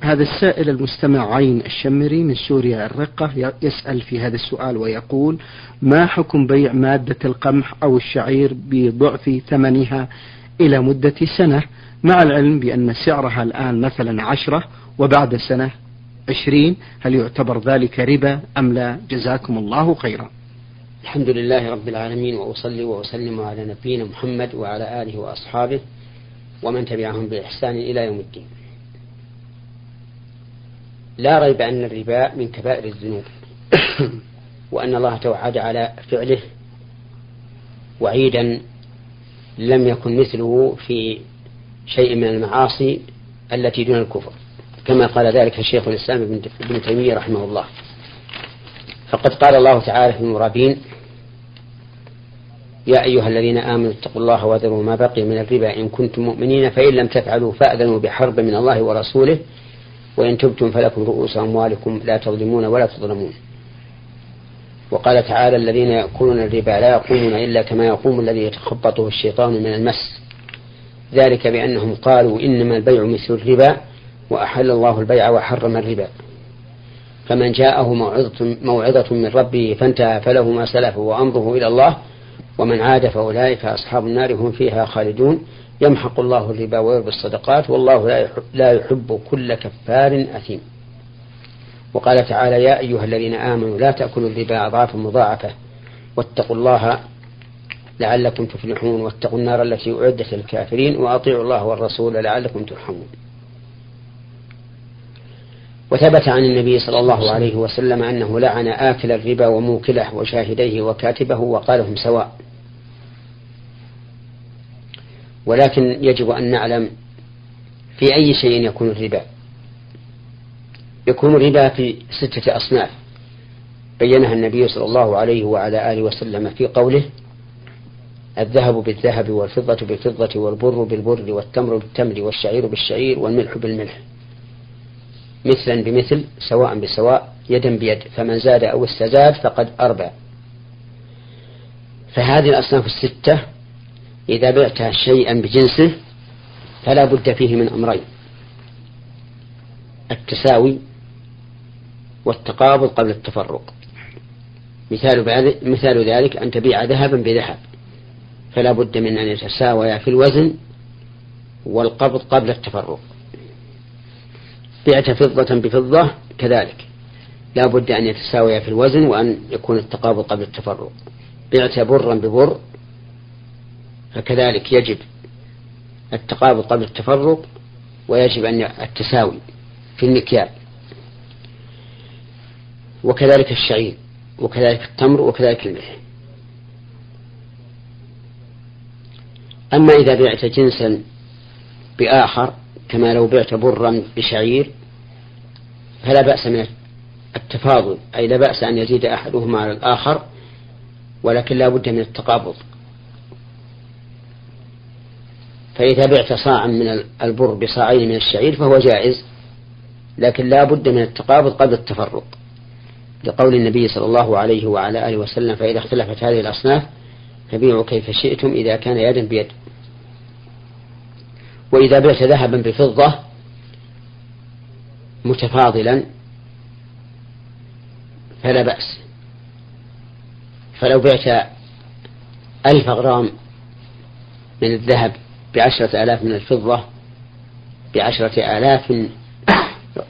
هذا السائل المستمع عين الشمري من سوريا الرقة يسأل في هذا السؤال ويقول ما حكم بيع مادة القمح أو الشعير بضعف ثمنها إلى مدة سنة؟ مع العلم بأن سعرها الآن مثلا عشرة وبعد سنة عشرين هل يعتبر ذلك ربا أم لا؟ جزاكم الله خيرا. الحمد لله رب العالمين وأصلي وأسلم على نبينا محمد وعلى آله وأصحابه ومن تبعهم بإحسان إلى يوم الدين. لا ريب أن الربا من كبائر الذنوب وأن الله توعد على فعله وعيدا لم يكن مثله في شيء من المعاصي التي دون الكفر كما قال ذلك شيخ الإسلام ابن تيمية رحمه الله. فقد قال الله تعالى في المرابين يا أيها الذين آمنوا اتقوا الله وذروا ما بقي من الربا إن كنتم مؤمنين فإن لم تفعلوا فأذنوا بحرب من الله ورسوله وإن تبتم فلكم رؤوس أموالكم لا تظلمون ولا تظلمون. وقال تعالى الذين يأكلون الربا لا يقومون إلا كما يقوم الذي يتخبطه الشيطان من المس. ذلك بأنهم قالوا إنما البيع مثل الربا وأحل الله البيع وحرم الربا. فمن جاءه موعظة, موعظة من ربه فانتهى فله ما سلف وأمره إلى الله. ومن عاد فأولئك أصحاب النار هم فيها خالدون. يمحق الله الربا ويربي الصدقات والله لا يحب كل كفار أثيم. وقال تعالى يا أيها الذين آمنوا لا تأكلوا الربا أضعافا مضاعفة واتقوا الله لعلكم تفلحون واتقوا النار التي أعدت للكافرين وأطيعوا الله والرسول لعلكم ترحمون. وثبت عن النبي صلى الله عليه وسلم أنه لعن آكل الربا وموكله وشاهديه وكاتبه وقال هم سواء. ولكن يجب أن نعلم في أي شيء يكون الربا. يكون الربا في ستة أصناف. بينها النبي صلى الله عليه وعلى آله وسلم في قوله الذهب بالذهب والفضة بالفضة والبر بالبر والتمر بالتمر والشعير بالشعير والملح بالملح. مثلا بمثل سواء بسواء يدا بيد. فمن زاد أو استزاد فقد أربع. فهذه الأصناف الستة إذا بعت شيئا بجنسه فلا بد فيه من أمرين التساوي والتقابض قبل التفرق. مثال مثال ذلك أن تبيع ذهبا بذهب فلا بد من أن يتساويا في الوزن والقبض قبل التفرق. بعت فضة بفضة كذلك لا بد أن يتساويا في الوزن وأن يكون التقابض قبل التفرق. بعت برا ببر فكذلك يجب التقابض قبل التفرق ويجب أن التساوي في المكيال. وكذلك الشعير وكذلك التمر وكذلك الملح. أما إذا بعت جنسا بآخر كما لو بعت برا بشعير فلا بأس من التفاضل. أي لا بأس أن يزيد أحدهما على الآخر ولكن لا بد من التقابض فإذا بعت صاعا من البر بصاعين من الشعير فهو جائز لكن لا بد من التقابض قبل التفرق. لقول النبي صلى الله عليه وعلى آله وسلم فإذا اختلفت هذه الأصناف فبيعوا كيف شئتم إذا كان يدا بيد. وإذا بعت ذهبا بفضة متفاضلا فلا بأس. فلو بعت ألف غرام من الذهب بعشرة آلاف من الفضة بعشرة آلاف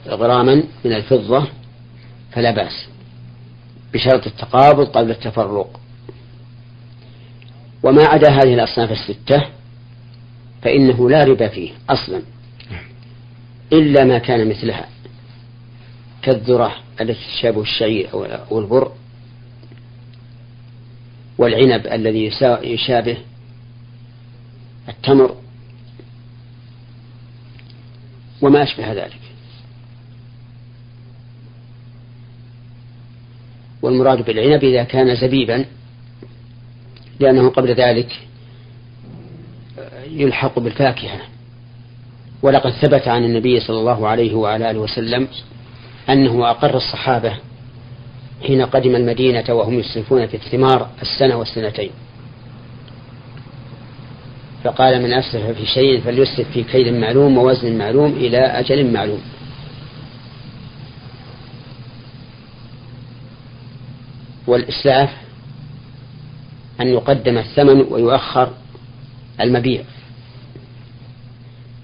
غراما من الفضة فلا بأس. بشرط التقابض قبل التفرق. وما عدا هذه الأصناف الستة فإنه لا ربا فيه أصلا. إلا ما كان مثلها كالذرة التي تشابه الشعير أو البر والعنب الذي يشابه التمر وما أشبه ذلك. والمراد بالعنب إذا كان زبيبا لأنه قبل ذلك يلحق بالفاكهة. ولقد ثبت عن النبي صلى الله عليه وعلى آله وسلم أنه أقر الصحابة حين قدم المدينة وهم يسرفون في الثمار السنة والسنتين. فقال من أسرف في شيء فليسرف في كيل معلوم ووزن معلوم إلى أجل معلوم. والإسلاف أن يقدم الثمن ويؤخر المبيع.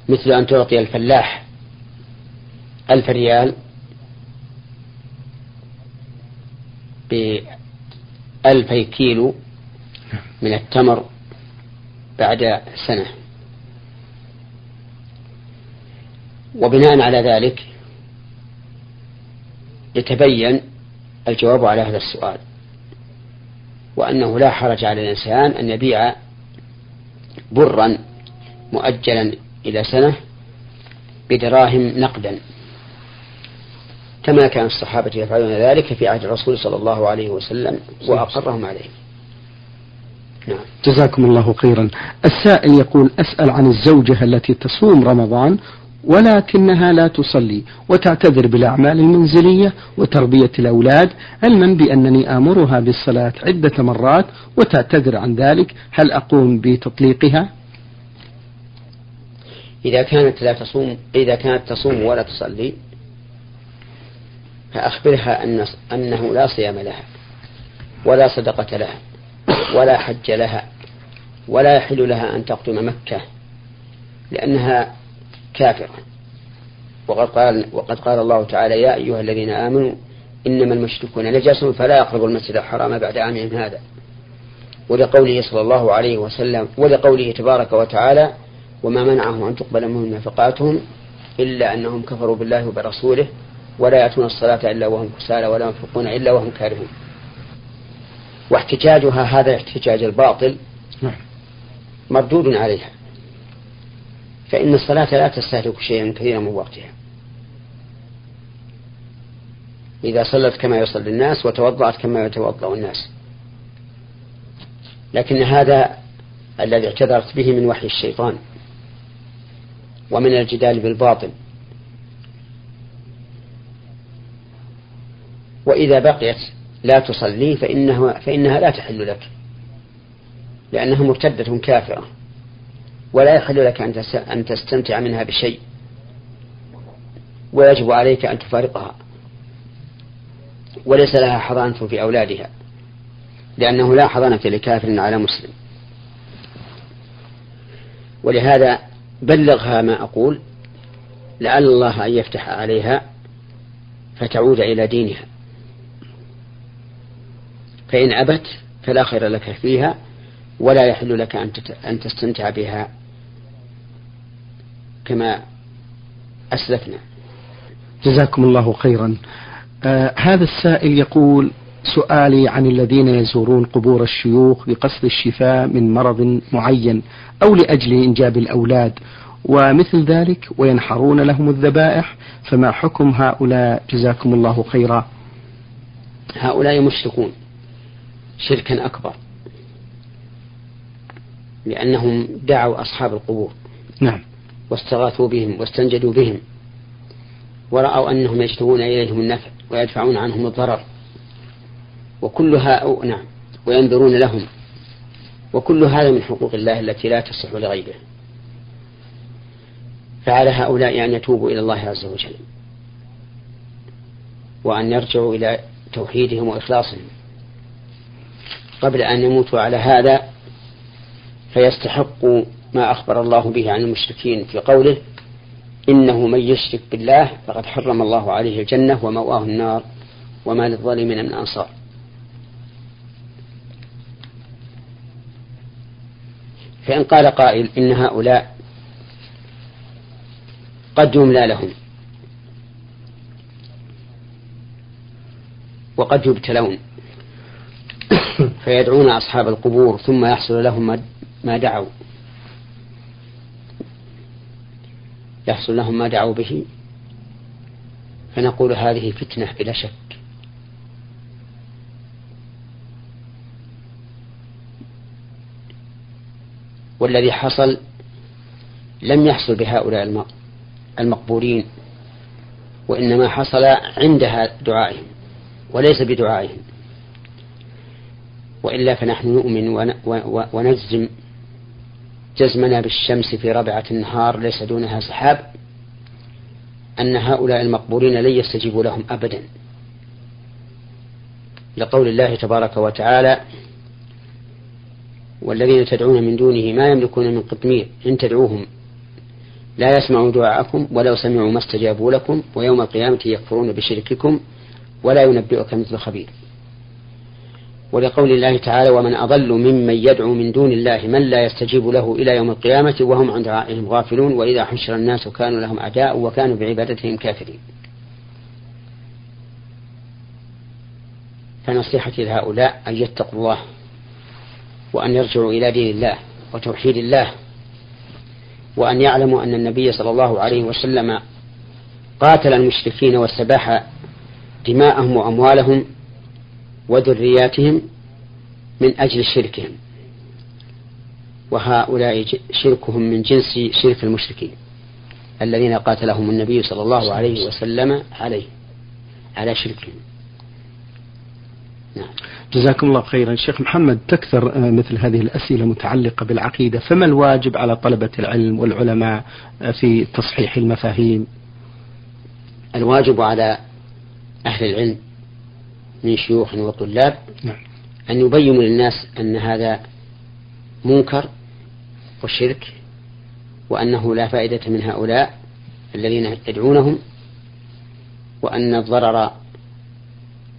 مثل أن تعطي الفلاح ألف ريال بألفي كيلو من التمر بعد سنة. وبناء على ذلك يتبين الجواب على هذا السؤال وأنه لا حرج على الإنسان أن يبيع برا مؤجلا إلى سنة بدراهم نقدا كما كان الصحابة يفعلون ذلك في عهد الرسول صلى الله عليه وسلم وأقرهم عليه. نعم. جزاكم الله خيرا. السائل يقول أسأل عن الزوجة التي تصوم رمضان ولكنها لا تصلي وتعتذر بالأعمال المنزلية وتربية الأولاد علما بأنني آمرها بالصلاة عدة مرات وتعتذر عن ذلك. هل أقوم بتطليقها؟ إذا كانت لا تصوم إذا كانت تصوم ولا تصلي فأخبرها أن أنه لا صيام لها ولا صدقة لها. ولا حج لها ولا يحل لها أن تقدم مكة لأنها كافرة. وقد قال وقد قال الله تعالى يا أيها الذين آمنوا إنما المشركون نجس فلا يقربوا المسجد الحرام بعد عامهم هذا. ولقوله صلى الله عليه وسلم ولقوله تبارك وتعالى وما منعهم أن تقبل منهم نفقاتهم إلا أنهم كفروا بالله وبرسوله ولا يأتون الصلاة إلا وهم كسالى ولا ينفقون إلا وهم كارهون. واحتجاجها هذا الاحتجاج الباطل نعم. مردود عليها. فإن الصلاة لا تستهلك شيئا كثيرا من وقتها. إذا صلت كما يصلي الناس وتوضأت كما يتوضأ الناس. لكن هذا الذي اعتذرت به من وحي الشيطان ومن الجدال بالباطل. وإذا بقيت لا تصلي فإنها, فإنها لا تحل لك. لأنها مرتدة كافرة. ولا يحل لك أن تستمتع منها بشيء. ويجب عليك أن تفارقها. وليس لها حضانة في أولادها. لأنه لا حضانة لكافر على مسلم. ولهذا بلغها ما أقول. لعل الله أن يفتح عليها فتعود إلى دينها. فإن أبت فلا خير لك فيها ولا يحل لك أن تستمتع بها كما أسلفنا. جزاكم الله خيرا. آه هذا السائل يقول سؤالي عن الذين يزورون قبور الشيوخ بقصد الشفاء من مرض معين أو لأجل إنجاب الأولاد ومثل ذلك وينحرون لهم الذبائح فما حكم هؤلاء؟ جزاكم الله خيرا. هؤلاء مشركون. شركا أكبر. لأنهم دعوا أصحاب القبور. نعم. واستغاثوا بهم واستنجدوا بهم. ورأوا أنهم يجلبون إليهم النفع ويدفعون عنهم الضرر. وكل هؤلاء نعم وينذرون لهم. وكل هذا من حقوق الله التي لا تصح لغيره. فعلى هؤلاء أن يتوبوا إلى الله عز وجل. وأن يرجعوا إلى توحيدهم وإخلاصهم. قبل أن يموتوا على هذا فيستحقوا ما أخبر الله به عن المشركين في قوله إنه من يشرك بالله فقد حرم الله عليه الجنة ومواه النار وما للظالمين من أنصار. فإن قال قائل إن هؤلاء قد يملى لهم وقد يبتلون. فيدعون أصحاب القبور ثم يحصل لهم ما دعوا. يحصل لهم ما دعوا به. فنقول هذه فتنة بلا شك. والذي حصل لم يحصل بهؤلاء المقبورين وإنما حصل عندها دعائهم وليس بدعائهم. وإلا فنحن نؤمن ونجزم جزمنا بالشمس في ربعة النهار ليس دونها سحاب أن هؤلاء المقبورين لن يستجيبوا لهم أبدا. لقول الله تبارك وتعالى والذين تدعون من دونه ما يملكون من قطمير إن تدعوهم لا يسمعوا دعاءكم ولو سمعوا ما استجابوا لكم ويوم القيامة يكفرون بشرككم ولا ينبئك مثل خبير. ولقول الله تعالى ومن أضل ممن يدعو من دون الله من لا يستجيب له إلى يوم القيامة وهم عن دعائهم غافلون وإذا حشر الناس كانوا لهم أعداء وكانوا بعبادتهم كافرين. فنصيحتي لهؤلاء أن يتقوا الله وأن يرجعوا إلى دين الله وتوحيد الله وأن يعلموا أن النبي صلى الله عليه وسلم قاتل المشركين واستباح دماءهم وأموالهم وذرياتهم من أجل شركهم. وهؤلاء شركهم من جنس شرك المشركين الذين قاتلهم النبي صلى الله عليه وسلم عليه على شركهم. نعم. جزاكم الله خيرا. شيخ محمد تكثر آه، مثل هذه الأسئلة متعلقة بالعقيدة فما الواجب على طلبة العلم والعلماء آه، في تصحيح المفاهيم؟ الواجب على أهل العلم من شيوخ وطلاب نعم. أن يبينوا للناس أن هذا منكر وشرك وأنه لا فائدة من هؤلاء الذين يدعونهم وأن الضرر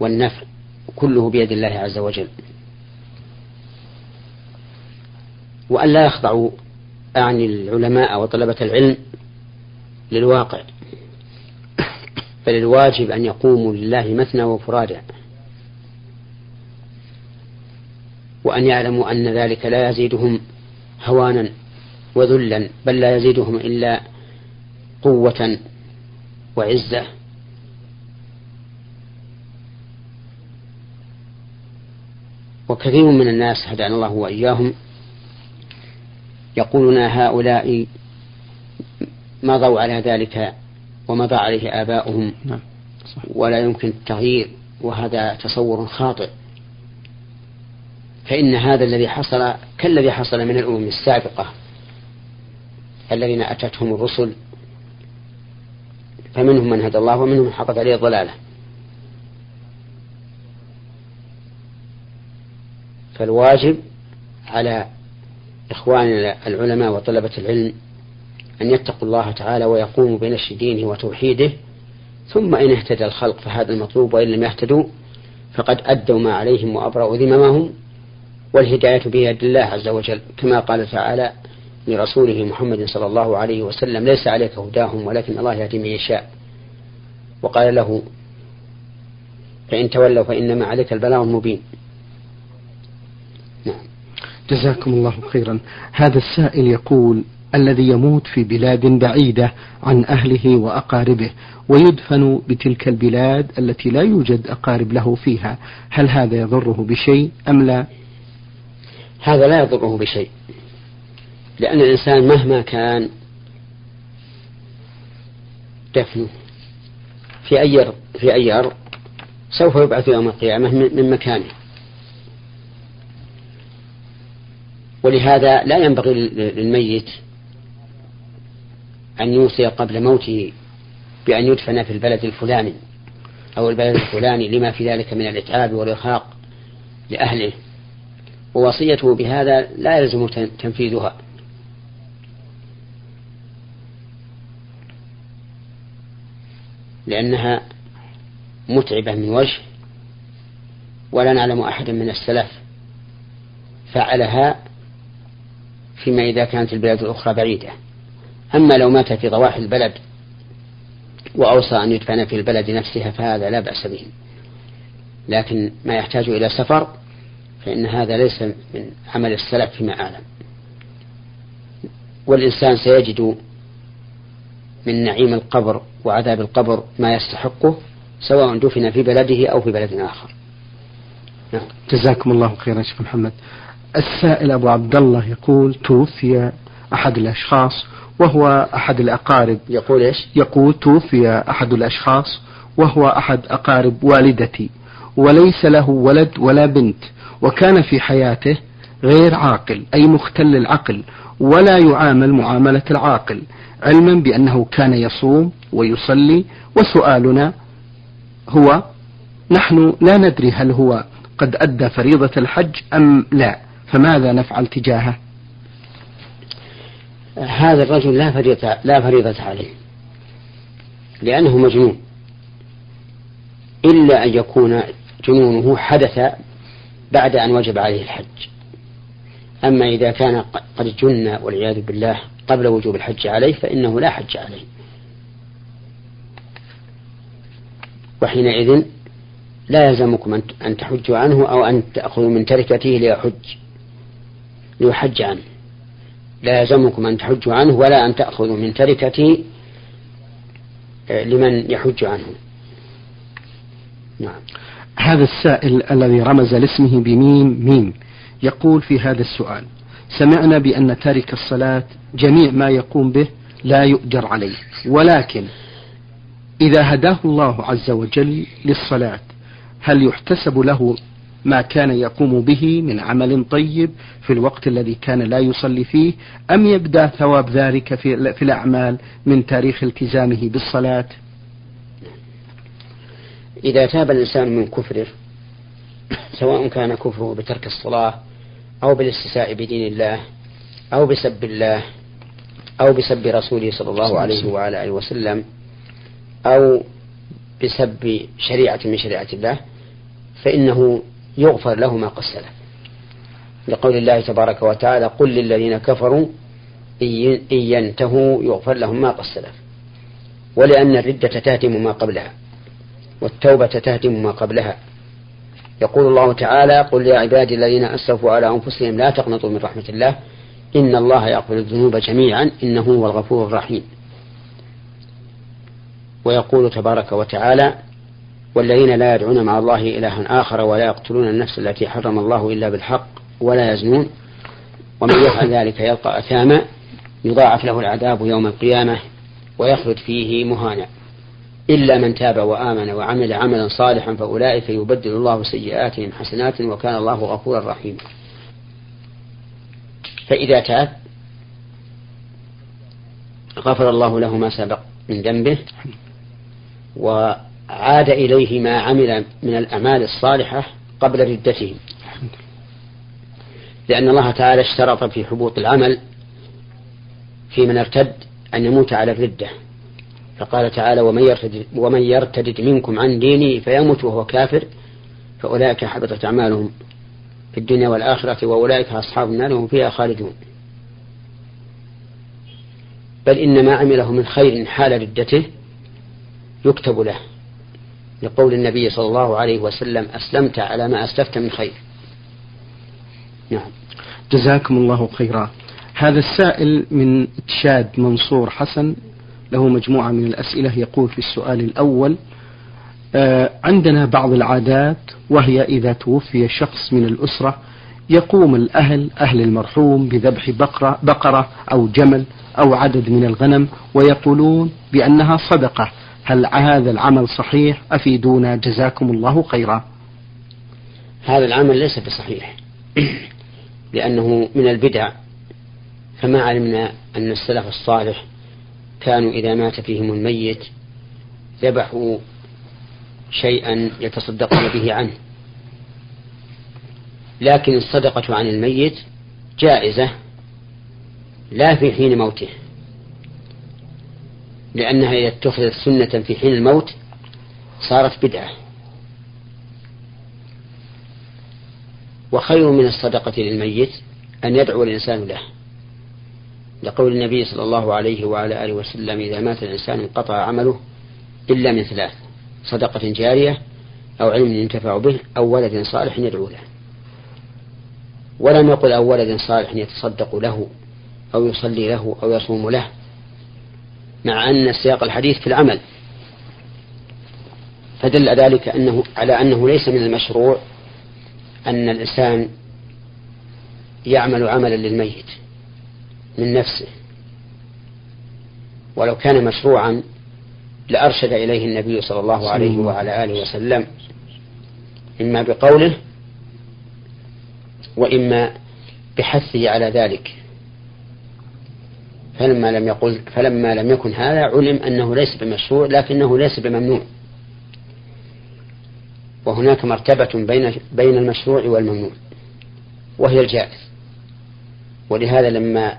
والنفع كله بيد الله عز وجل وأن لا يخضعوا أعني العلماء وطلبة العلم للواقع بل الواجب أن يقوموا لله مثنى وفرادا وأن يعلموا أن ذلك لا يزيدهم هوانا وذلا بل لا يزيدهم إلا قوة وعزة. وكثير من الناس هدانا الله وإياهم. يقولون هؤلاء مضوا على ذلك ومضى عليه آباؤهم. نعم، ولا يمكن التغيير وهذا تصور خاطئ. فإن هذا الذي حصل كالذي حصل من الأمم السابقة الذين أتتهم الرسل فمنهم من هدى الله ومنهم من حقت عليه الضلالة. فالواجب على إخواننا العلماء وطلبة العلم أن يتقوا الله تعالى ويقوموا بنشر دينه وتوحيده ثم إن اهتدى الخلق فهذا المطلوب وإن لم يهتدوا فقد أدوا ما عليهم وأبرأوا ذممهم. والهداية بيد الله عز وجل كما قال تعالى لرسوله محمد صلى الله عليه وسلم ليس عليك هداهم ولكن الله يهدي من يشاء. وقال له فإن تولوا فإنما عليك البلاغ المبين. نعم. جزاكم الله خيرا. هذا السائل يقول الذي يموت في بلاد بعيدة عن أهله وأقاربه ويدفن بتلك البلاد التي لا يوجد أقارب له فيها هل هذا يضره بشيء أم لا؟ هذا لا يضره بشيء. لأن الإنسان مهما كان دفنه في أي في أي أرض سوف يبعث يوم القيامة من مكانه. ولهذا لا ينبغي للميت أن يوصي قبل موته بأن يدفن في البلد الفلاني أو البلد الفلاني لما في ذلك من الإتعاب والإرهاق لأهله. ووصيته بهذا لا يلزم تنفيذها. لأنها متعبة من وجه ولا نعلم أحدا من السلف فعلها فيما إذا كانت البلاد الأخرى بعيدة. أما لو مات في ضواحي البلد وأوصى أن يدفن في البلد نفسها فهذا لا بأس به. لكن ما يحتاج إلى سفر فإن هذا ليس من عمل السلف فيما أعلم. والإنسان سيجد من نعيم القبر وعذاب القبر ما يستحقه سواء دفن في بلده أو في بلد آخر. نعم. جزاكم الله خيرا شيخ محمد. السائل أبو عبد الله يقول توفي أحد الأشخاص وهو أحد الأقارب. يقول إيش؟ يقول توفي أحد الأشخاص وهو أحد أقارب والدتي وليس له ولد ولا بنت. وكان في حياته غير عاقل أي مختل العقل ولا يعامل معاملة العاقل علما بأنه كان يصوم ويصلي وسؤالنا هو نحن لا ندري هل هو قد أدى فريضة الحج أم لا فماذا نفعل تجاهه؟ هذا الرجل لا فريضة لا فريضة عليه لأنه مجنون إلا أن يكون جنونه حدث بعد أن وجب عليه الحج. أما إذا كان قد جن والعياذ بالله قبل وجوب الحج عليه فإنه لا حج عليه. وحينئذ لا يلزمكم أن تحجوا عنه أو أن تأخذوا من تركته ليحج. ليحج عنه. لا يلزمكم أن تحجوا عنه ولا أن تأخذوا من تركته آه، لمن يحج عنه. نعم. هذا السائل الذي رمز لاسمه بميم ميم. يقول في هذا السؤال سمعنا بأن تارك الصلاة جميع ما يقوم به لا يؤجر عليه. ولكن إذا هداه الله عز وجل للصلاة هل يحتسب له ما كان يقوم به من عمل طيب في الوقت الذي كان لا يصلي فيه أم يبدأ ثواب ذلك في, الأعمال من تاريخ التزامه بالصلاة؟ إذا تاب الإنسان من كفره سواء كان كفره بترك الصلاة أو بالاستساء بدين الله أو بسب الله أو بسب رسوله صلى الله عليه وعلى آله وسلم أو بسب شريعة من شريعة الله فإنه يغفر له ما قد سلف. لقول الله تبارك وتعالى قل للذين كفروا إن ينتهوا يغفر لهم ما قد سلف. ولأن الردة تهدم ما قبلها. والتوبة تهدم ما قبلها. يقول الله تعالى قل يا عبادي الذين أسرفوا على أنفسهم لا تقنطوا من رحمة الله. إن الله يغفر الذنوب جميعا. إنه هو الغفور الرحيم. ويقول تبارك وتعالى والذين لا يدعون مع الله إلها آخر ولا يقتلون النفس التي حرم الله إلا بالحق ولا يزنون. ومن يفعل ذلك يلقى أثاما يضاعف له العذاب يوم القيامة ويخلد فيه مهانا. إلا من تاب وآمن وعمل عملا صالحا فأولئك يبدل الله سيئاتهم حسنات وكان الله غفورا رحيما. فإذا تاب غفر الله له ما سبق من ذنبه وعاد إليه ما عمل من الأعمال الصالحة قبل ردته لأن الله تعالى اشترط في حبوط العمل في من ارتد أن يموت على الردة. فقال تعالى ومن يرتد, ومن يرتد منكم عن دينه فيموت وهو كافر فأولئك حبطت أعمالهم في الدنيا والآخرة وأولئك أصحاب النار هم فيها خالدون. بل إن ما عمله من خير حال ردته يكتب له لقول النبي صلى الله عليه وسلم أسلمت على ما أسلفت من خير. نعم. جزاكم الله خيرا. هذا السائل من تشاد منصور حسن له مجموعة من الأسئلة. يقول في السؤال الأول آه، عندنا بعض العادات وهي إذا توفي شخص من الأسرة يقوم الأهل أهل المرحوم بذبح بقرة, بقرة أو جمل أو عدد من الغنم ويقولون بأنها صدقة. هل هذا العمل صحيح؟ أفيدونا. جزاكم الله خيرا. هذا العمل ليس بصحيح لأنه من البدع فما علمنا أن السلف الصالح كانوا إذا مات فيهم الميت ذبحوا شيئا يتصدقون به عنه. لكن الصدقة عن الميت جائزة لا في حين موته لأنها إذا اتخذت سنة في حين الموت صارت بدعة. وخير من الصدقة للميت أن يدعو الإنسان له. لقول النبي صلى الله عليه وعلى آله وسلم إذا مات الإنسان انقطع عمله إلا من ثلاث صدقة جارية أو علم ينتفع به أو ولد صالح يدعو له. ولم يقل أو ولد صالح يتصدق له أو يصلي له أو يصوم له مع أن سياق الحديث في العمل. فدل ذلك أنه على أنه ليس من المشروع أن الإنسان يعمل عملا للميت. من نفسه. ولو كان مشروعا لأرشد إليه النبي صلى الله عليه وعلى آله وسلم إما بقوله وإما بحثه على ذلك. فلما لم يقل فلما لم يكن هذا علم أنه ليس بمشروع لكنه ليس بممنوع. وهناك مرتبة بين بين المشروع والممنوع وهي الجائز. ولهذا لما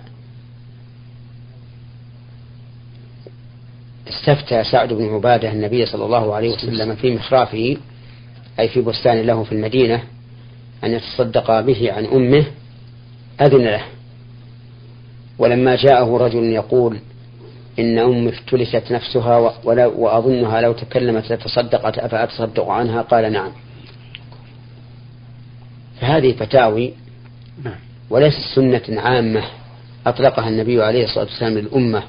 استفتى سعد بن عبادة النبي صلى الله عليه وسلم في مخرافه أي في بستان له في المدينة أن يتصدق به عن أمه أذن له. ولما جاءه رجل يقول إن أمي افتلست نفسها وأظنها لو تكلمت لتصدقت أفأتصدق عنها؟ قال نعم. فهذه فتاوي نعم. وليست سنة عامة أطلقها النبي عليه الصلاة والسلام للأمة.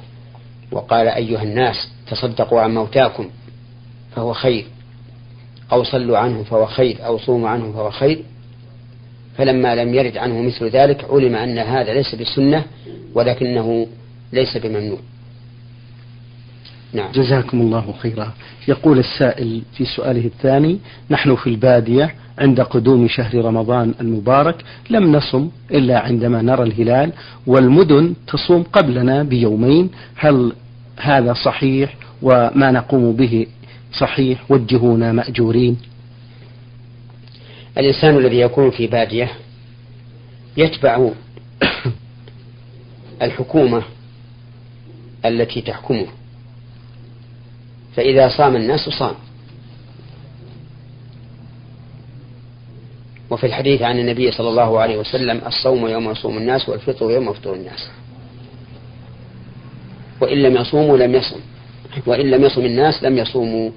وقال أيها الناس تصدقوا عن موتاكم فهو خير أو صلوا عنه فهو خير أو صوموا عنه فهو خير. فلما لم يرد عنه مثل ذلك علم أن هذا ليس بسنة ولكنه ليس بممنوع. نعم. جزاكم الله خيرا. يقول السائل في سؤاله الثاني نحن في البادية عند قدوم شهر رمضان المبارك لم نصم إلا عندما نرى الهلال والمدن تصوم قبلنا بيومين. هل هذا صحيح وما نقوم به صحيح؟ وجهونا مأجورين. الإنسان الذي يكون في بادية يتبع الحكومة التي تحكمه. فإذا صام الناس صام. وفي الحديث عن النبي صلى الله عليه وسلم الصوم يوم يصوم الناس والفطر يوم يفطر الناس. وإن لم يصوموا لم يصم. وإن لم يصم الناس لم يصوموا.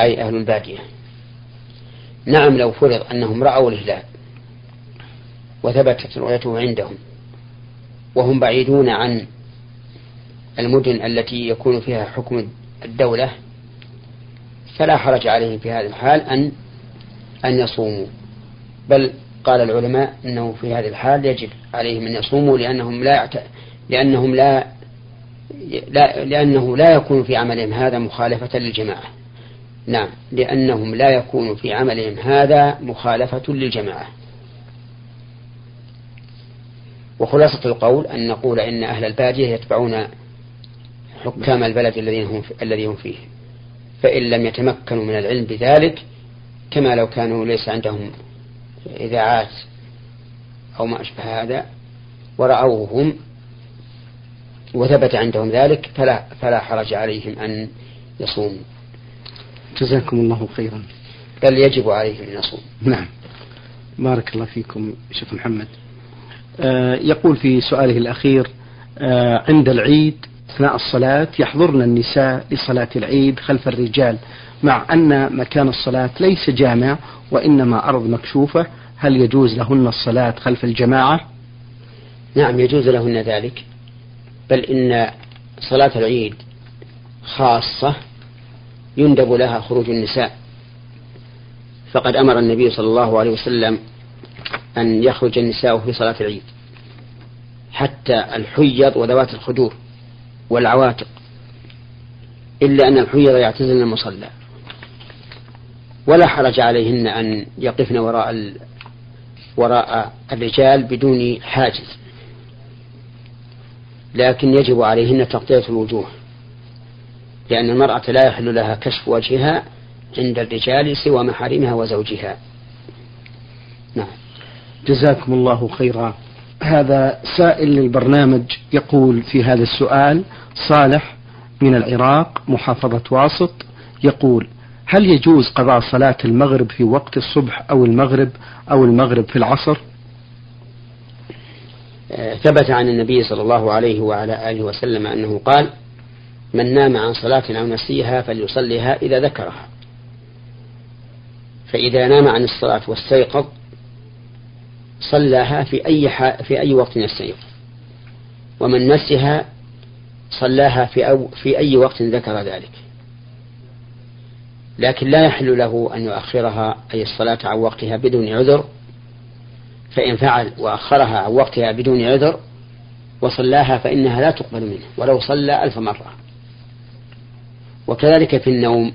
أي أهل البادية نعم لو فرض أنهم رأوا الهلال وثبتت رؤيته عندهم وهم بعيدون عن المدن التي يكون فيها حكم الدولة فلا حرج عليهم في هذا الحال أن أن يصوموا. بل قال العلماء أنه في هذه الحال يجب عليهم أن يصوموا لأنهم لا يعت... لأنهم لا... لا لأنه لا يكون في عملهم هذا مخالفة للجماعة. نعم لأنهم لا يكون في عملهم هذا مخالفة للجماعة. وخلاصة القول أن نقول إن أهل البادية يتبعون حكام البلد الذين هم الذي هم فيه. فإن لم يتمكنوا من العلم بذلك كما لو كانوا ليس عندهم إذاعات أو ما أشبه هذا ورأوهم وثبت عندهم ذلك فلا فلا حرج عليهم أن يصوموا. جزاكم الله خيرا. بل يجب عليهم أن يصوموا. نعم. بارك الله فيكم شيخ محمد. آه يقول في سؤاله الأخير آه عند العيد أثناء الصلاة يحضرن النساء لصلاة العيد خلف الرجال مع أن مكان الصلاة ليس جامع وإنما أرض مكشوفة. هل يجوز لهن الصلاة خلف الجماعة؟ نعم يجوز لهن ذلك. بل إن صلاة العيد خاصة يندب لها خروج النساء. فقد أمر النبي صلى الله عليه وسلم أن يخرج النساء في صلاة العيد حتى الحيض وذوات الخدور. والعواتق إلا أن الحيض يعتزلن المصلى. ولا حرج عليهن أن يقفن وراء وراء الرجال بدون حاجز. لكن يجب عليهن تغطية الوجوه لأن المرأة لا يحل لها كشف وجهها عند الرجال سوى محارمها وزوجها. نعم. جزاكم الله خيرا. هذا سائل للبرنامج يقول في هذا السؤال صالح من العراق محافظة واسط يقول هل يجوز قضاء صلاة المغرب في وقت الصبح أو المغرب أو المغرب في العصر؟ آه، ثبت عن النبي صلى الله عليه وعلى آله وسلم أنه قال من نام عن صلاة أو نسيها فليصليها إذا ذكرها. فإذا نام عن الصلاة واستيقظ صلاها في أي في أي وقت يستيقظ ومن نسيها صلاها في أو في أي وقت ذكر ذلك. لكن لا يحل له أن يؤخرها أي الصلاة عن وقتها بدون عذر. فإن فعل وأخرها عن وقتها بدون عذر وصلاها فإنها لا تقبل منه ولو صلى ألف مرة. وكذلك في النوم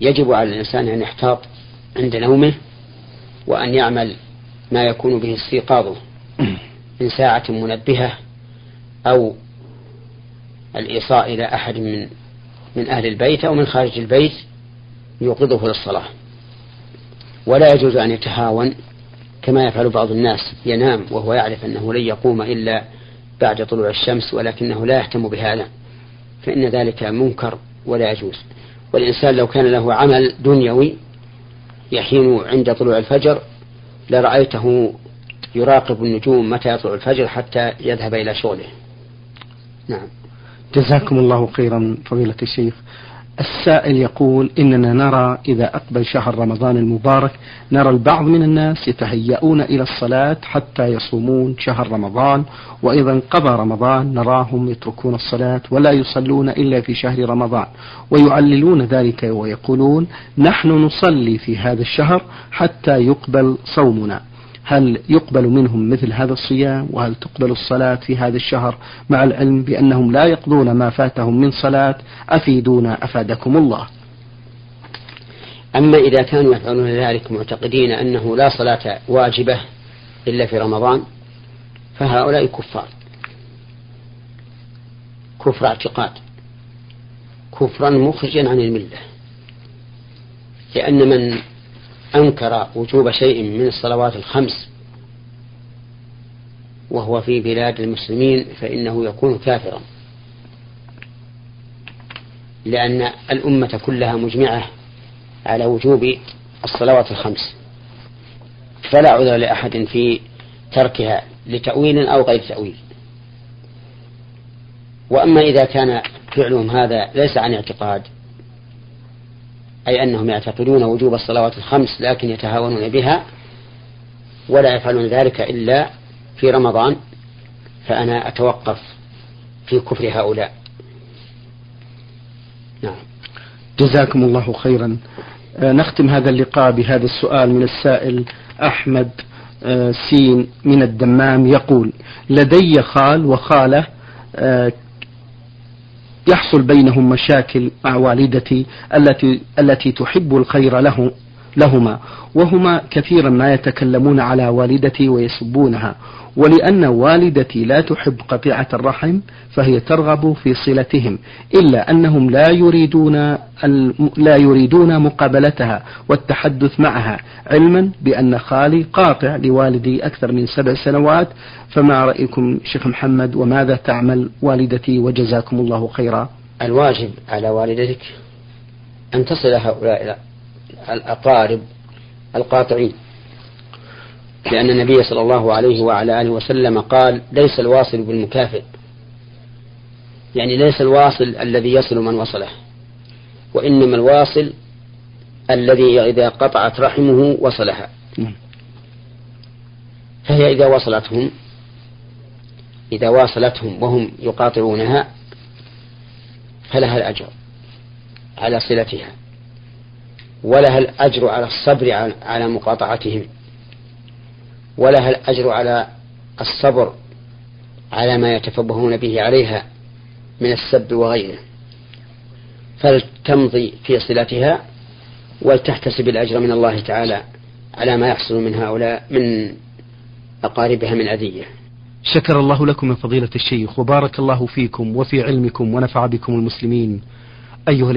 يجب على الإنسان أن يحتاط عند نومه وأن يعمل ما يكون به استيقاظه من ساعة منبهة أو الإيصاء إلى أحد من من أهل البيت أو من خارج البيت يوقظه للصلاة. ولا يجوز أن يتهاون كما يفعل بعض الناس. ينام وهو يعرف أنه لن يقوم إلا بعد طلوع الشمس ولكنه لا يهتم بهذا فإن ذلك منكر ولا يجوز. والإنسان لو كان له عمل دنيوي يحين عند طلوع الفجر لرأيته يراقب النجوم متى يطلع الفجر حتى يذهب إلى شغله. نعم. جزاكم الله خيرا فضيلة الشيخ. السائل يقول إننا نرى إذا أقبل شهر رمضان المبارك نرى البعض من الناس يتهيئون إلى الصلاة حتى يصومون شهر رمضان وإذا انقضى رمضان نراهم يتركون الصلاة ولا يصلون إلا في شهر رمضان ويعللون ذلك ويقولون نحن نصلي في هذا الشهر حتى يقبل صومنا. هل يقبل منهم مثل هذا الصيام؟ وهل تقبل الصلاة في هذا الشهر مع العلم بأنهم لا يقضون ما فاتهم من صلاة؟ أفيدونا أفادكم الله. أما إذا كانوا يفعلون ذلك معتقدين أنه لا صلاة واجبة إلا في رمضان فهؤلاء كفار. كفر اعتقاد. كفرا مخرجا عن الملة. لأن من أنكر وجوب شيء من الصلوات الخمس وهو في بلاد المسلمين فإنه يكون كافرا. لأن الأمة كلها مجمعة على وجوب الصلوات الخمس. فلا عذر لأحد في تركها لتأويل أو غير تأويل. وأما إذا كان فعلهم هذا ليس عن اعتقاد أي أنهم يعتقدون وجوب الصلوات الخمس لكن يتهاونون بها ولا يفعلون ذلك إلا في رمضان فأنا أتوقف في كفر هؤلاء. نعم. جزاكم الله خيرا. آه نختم هذا اللقاء بهذا السؤال من السائل أحمد آه سين من الدمام يقول لدي خال وخالة آه يحصل بينهم مشاكل مع والدتي التي التي تحب الخير له. لهما وهما كثيرا ما يتكلمون على والدتي ويسبونها ولأن والدتي لا تحب قطيعة الرحم فهي ترغب في صلتهم إلا أنهم لا يريدون لا يريدون مقابلتها والتحدث معها علما بأن خالي قاطع لوالدي أكثر من سبع سنوات فما رأيكم شيخ محمد وماذا تعمل والدتي؟ وجزاكم الله خيرا. الواجب على والدتك أن تصل هؤلاء الأقارب القاطعين. لأن النبي صلى الله عليه وعلى آله وسلم قال ليس الواصل بالمكافئ. يعني ليس الواصل الذي يصل من وصله وإنما الواصل الذي إذا قطعت رحمه وصلها. فهي إذا وصلتهم إذا واصلتهم وهم يقاطعونها فلها الأجر على صلتها. ولها الأجر على الصبر على مقاطعتهم. ولها الأجر على الصبر على ما يتفبهون به عليها من السب وغيره. فلتمضي في صلتها ولتحتسب الأجر من الله تعالى على ما يحصل من هؤلاء من أقاربها من أذية. شكر الله لكم يا فضيلة الشيخ وبارك الله فيكم وفي علمكم ونفع بكم المسلمين. أيها